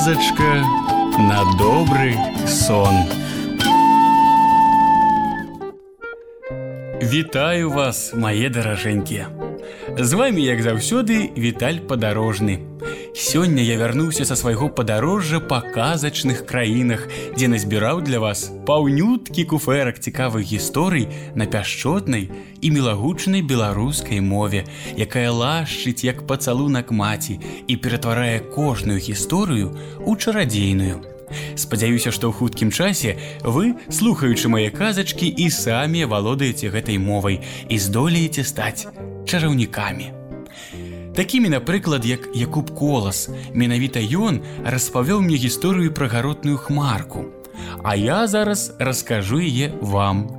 казачка на добры сон. Вітаю вас, мае даражэнькія. З вами, як заўсёды, віталь падарожны. Сёння я вярнуўся са свайго падарожжа па казачных краінах, дзе назбіраў для вас паўнюткі куферак цікавых гісторый на пяшчотнай і мілагучнай беларускай мове, якая лашчыць як пацалунак маці і ператварае кожную гісторыю ў чарадзейную. Спадзяюся, што ў хуткім часе вы, слухаючы мае казачкі і самі валодаеце гэтай мовай і здолееце стаць чараўнікамі. Такімі, напрыклад, як Якуб колас, менавіта ён распавёў мне гісторыю пра гаротную хмарку. А я зараз раскажу яе вам.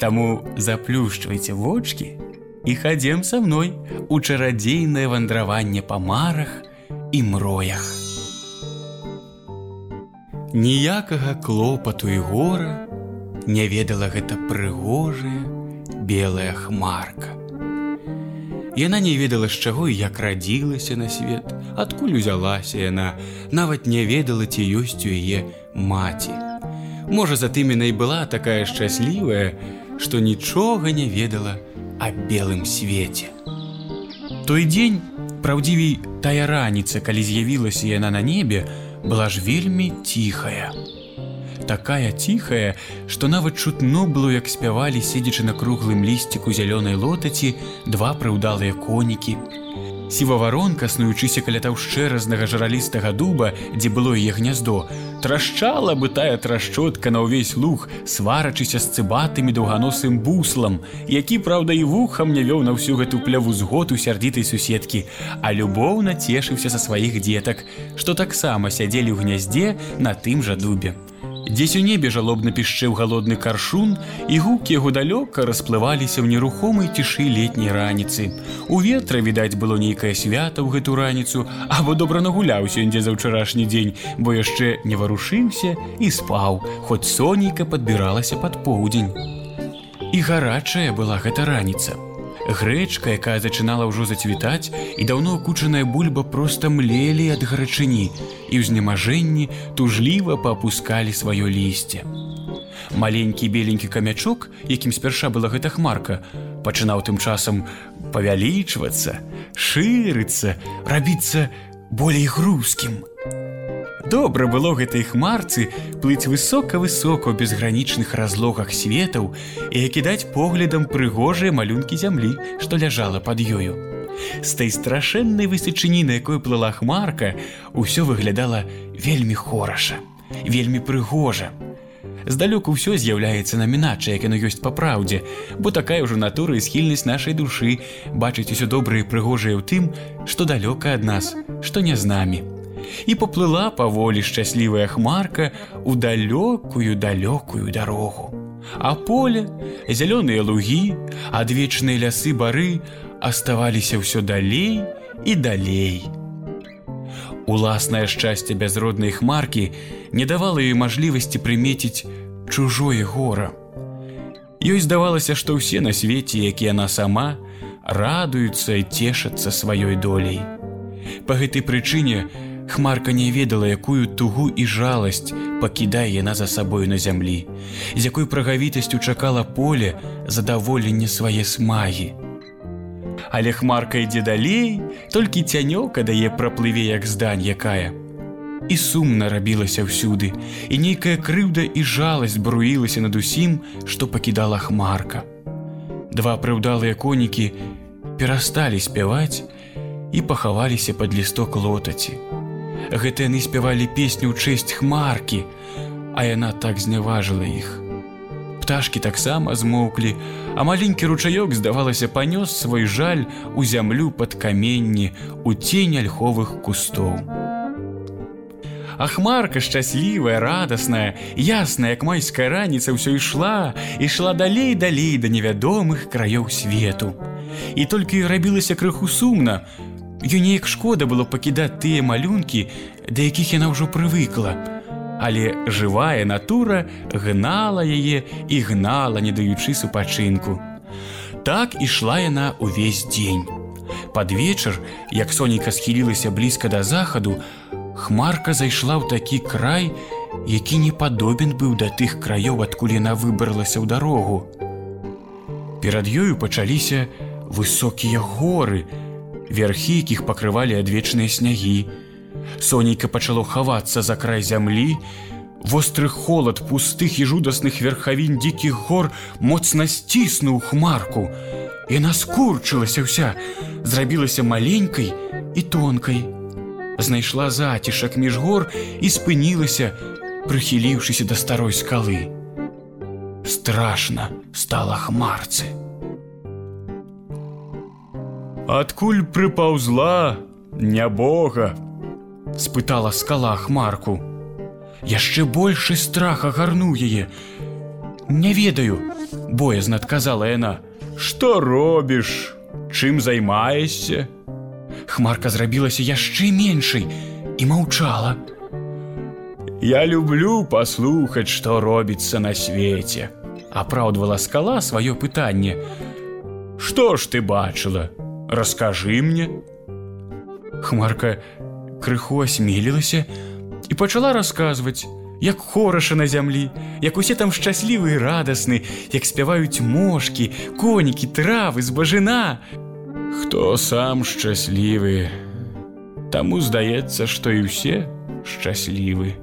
Таму заплюшчвайце вочки і хадзем са мной у чарадзейнае вандраванне па марах і мроях. Ніякага клопату і гора не ведала гэта прыгожая белая хмарка. Яна не ведала з чаго і як радзілася на свет, адкуль узялася яна, нават не ведала ці ёсць у яе маці. Можа, затымена і была такая шчаслівая, што нічога не ведала о белым свеце. Той дзень, праўдзівей тая раніца, калі з'явілася яна на небе, была ж вельмі ціхая такая ціхая, што нават чутно было, як спявалі, седзячы на круглым лісціку зялёнай лотаці два прыўдалыя конікі. Сіваваронка, снуючыся каля таўшчэразнага жаралістага дуба, дзе было яе гняздо, трашчала бы тая трашчотка на ўвесь луг, сварачыся з цыбатымі даўганосым буслам, які, праўда, і вухам не вёў на ўсю гэту пляву згод у сярдзітай суседкі, а любоўна цешыўся са сваіх дзетак, што таксама сядзелі ў гняздзе на тым жа дубе. Дзесь у небе жалобна пішчэў галодны каршун, і гукі яго далёка расплываліся ў нерухомай цішы летняй раніцы. У ветра, відаць, было нейкае свята ў гэту раніцу, або добра нагуляўся індзе за ўчарашні дзень, бо яшчэ не варушыўся і спаў, хоць сонейка падбіралася пад поўдзень. І гарачая была гэта раніца. Грэчка, якая зачынала ўжо зацвітаць і даўно кучаная бульба проста млелі ад гарачыні і ўзнемажэнні тужліва паапускалі сваё лісце. Маленькі беленькі камячок, якім спярша была гэта хмарка, пачынаў тым часам павялічвацца, шырыцца, рабіцца болей грузкім. Добра было гэтай хмарцы плыць высока-высока ў безгранічных разлогах светаў і кідаць поглядам прыгожыя малюнкі зямлі, што ляжала пад ёю. З той страшэннай высачыні, на якой плыла хмарка, усё выглядала вельмі хораша, вельмі прыгожа. Здалёку ўсё з'яўляецца намінача, як яно ёсць па праўдзе, бо такая ўжо натура і схільнасць нашай душы бачыць усё добрае і прыгожае ў тым, што далёка ад нас, што не з намі і поплыла паволі шчаслівая хмарка у далёкую далёкую дарогу. А поле, зялёныя лугі, адвечныя лясы бары аставаліся ўсё далей і далей. Уласнае шчасце бязроднай хмаркі не давала ёй мажлівасці прымеціць чужое гора. Ёй здавалася, што ўсе на свеце, які яна сама, радуюцца і цешацца сваёй долей. Па гэтай прычыне, Хмарка не ведала, якую тугу і жаласць пакідае яна за сабою на зямлі, з якой прагавітасцю чакала поле задаволенне свае смагі. Але хмарка ідзе далей, толькі цянёка дае праплыве як здань якая. І сумна рабілася ўсюды, і нейкая крыўда і жаласць бруілася над усім, што пакідала хмарка. Два прыўдалыя конікі перасталі спяваць і пахаваліся пад лісток лотаці гэта яны спявалі песню ў чэсць хмаркі, а яна так зняважыла іх. Пташкі таксама змоўклі, а маленькі ручаёк, здавалася, панёс свой жаль у зямлю пад каменні у цень альховых кустоў. А хмарка шчаслівая, радасная, ясная, як майская раніца ўсё ішла, ішла далей далей да невядомых краёў свету. І толькі рабілася крыху сумна, Ё неяк шкода было пакідаць тыя малюнкі, да якіх яна ўжо прывыкла. Але жывая натура гнала яе і гнала, не даючы супачынку. Так ішла яна ўвесь дзень. Пад вечар, як сонейка схілілася блізка да захаду, Хмарка зайшла ў такі край, які не падобен быў да тых краёў, адкуль яна выбралася ў дарогу. Перад ёю пачаліся высокія горы, верхі якіх пакрывалі адвечныя снягі. Сонейка пачало хавацца за край зямлі, Востры холад пустых і жудасных верхавін дзікіх гор моцна сціснуў хмарку. Яна скурчылася ўся, зрабілася маленькай і тонкай. Знайшла зацішак між гор і спынілася, прыхіліўшыся да старой скалы. Страшна стала хмарцы. Адкуль прыпаўзла, нябога, спытала скала хмарку яшчэ большы страх агарнуў яе. Не ведаю, боязна адказала яна: Што робіш, Чым займаешся? Хмарка зрабілася яшчэ меншай і маўчала. Я люблю паслухаць, што робіцца на свеце. Апраўдвала скала сваё пытанне. Што ж ты бачыла? Раскажы мне. Хмарка крыху асмелілася, і пачала расказваць, як хораша на зямлі, як усе там шчаслівы і радасны, як спяваюць мошкі, конікі, травы, збажына. Хто сам шчаслівы, Таму здаецца, што і ўсе шчаслівы,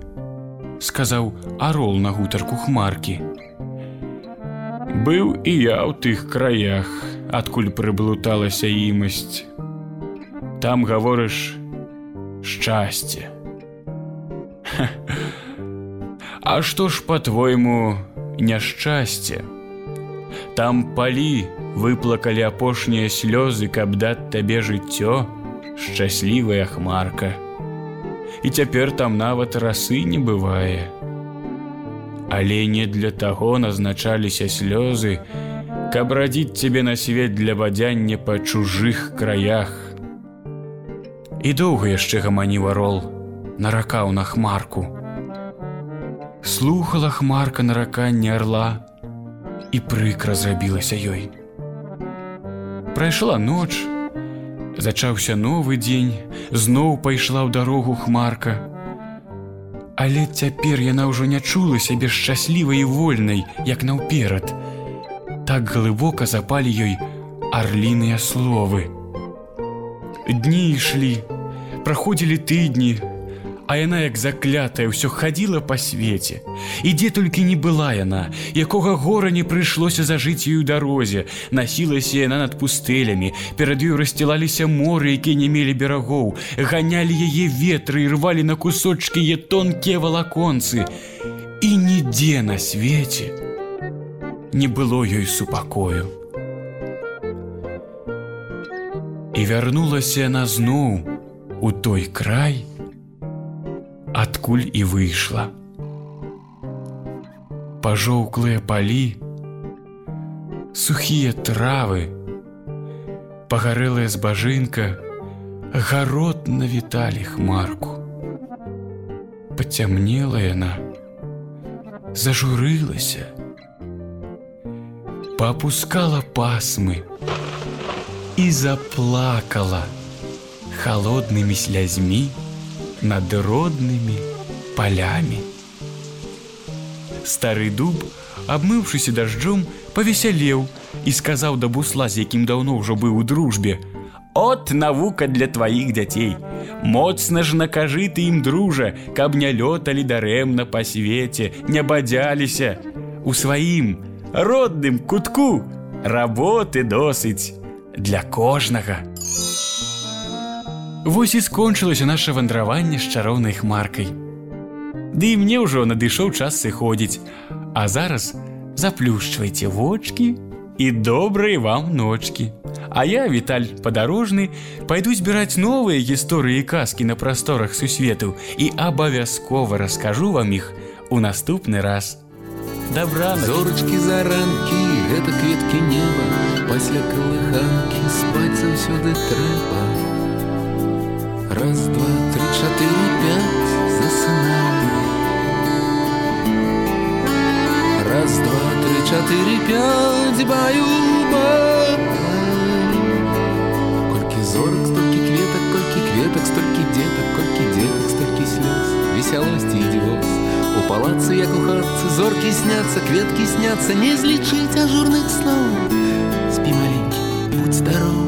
сказаў арол на гутарку хмаркі. Быў і я ў тых краях, адкуль прыблуталася імасць. Там гаворыш шчасце. А што ж по-твойму няшчасце? Там палі выплакалі апошнія слёзы, каб даць табе жыццё, шчаслівая хмарка. І цяпер там нават расы не бывае. Але не для таго назначаліся слёзы, каб радзіць цябе на свет для бадзяння па чужых краях. І доўга яшчэ гаманіў арол, наракаў на хмарку. Слухала хмарка нараканне арла і прыкра зрабілася ёй. Прайшла ноч, зачаўся новы дзень, зноў пайшла ў дарогу хмарка. Але цяпер яна ўжо не чула сябе шчаслівай і вольнай, як наўперад. Так глыбока запалі ёй арліныя словы. Дні ішлі, праходзілі тыдні, А яна як заклятая ўсё хадзіла па свеце. І дзе толькі не была яна, якога гора не прыйшлося зажыць ёю дарозе, насілася яна над пустэлямі, перад ёю рассцілаліся моры, якія не мелі берагоў, ганялі яе ветры і рвалі на кусочкі е тонкія валаконцы. І нідзе на свеце не было ёй супакою. І вярнулася яна зноў у той край, адкуль і выйшла. Пажоўклыя палі, сухія травы, пагарэлая збажынка, гаротна віталі хмарку. Пацямнела яна, зажурылася, папускала пасмы і заплакала холоднымі слязьмі, над роднымі палями. Стары дуб, абмыўшыся дажджом, павесялеў і сказаў да бусла, з якім даўно ўжо быў у дружбе: От навука для тваіх дзяцей. Моцна ж накажы ты ім дружа, каб не лёталі дарэмна па свеце, не бадзяліся. У сваім родным кутку работы досыць для кожнага. Вось і скончылася наше вандраванне з чароўнай хмаркай. Ды і мне ўжо надышоў час сыходзіць, А зараз заплюшчвайце вочки і добрыя вам ночки. А я, Віталь падарожны, пайду збіраць новыя гісторыі казкі на прасторах сусвету і абавязкова раскажу вам іх у наступны раз. Добра зорачкі заранкі, гэта кветкі неба, пасля калыханкі спаць заўсёды трэба. Раз, два, три, четыре, пять, засынаем. Раз, два, три, четыре, пять, баю, зоркі сняцца кветкі сняцца не злічыць ажурных сноў спі маленькі будь здоров.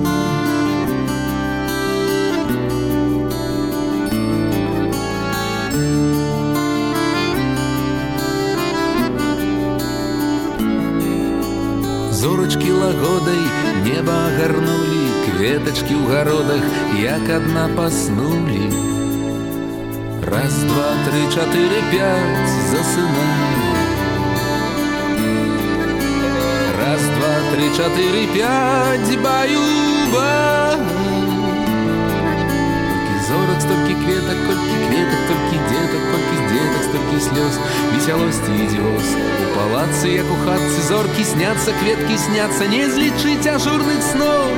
Зорачкі лагодай неба агарнулі кветачкі ў гародах як адна паснулі раз два три чатыры пять засынаю раз два три чатыры пять баю зорак столькі кветак колькі кветак толькі детак колькі детак столькі слёз весялосці ідзёс у палацы як у хатцы зоркі сняцца кветкі сняцца не злічыць ажурных сноў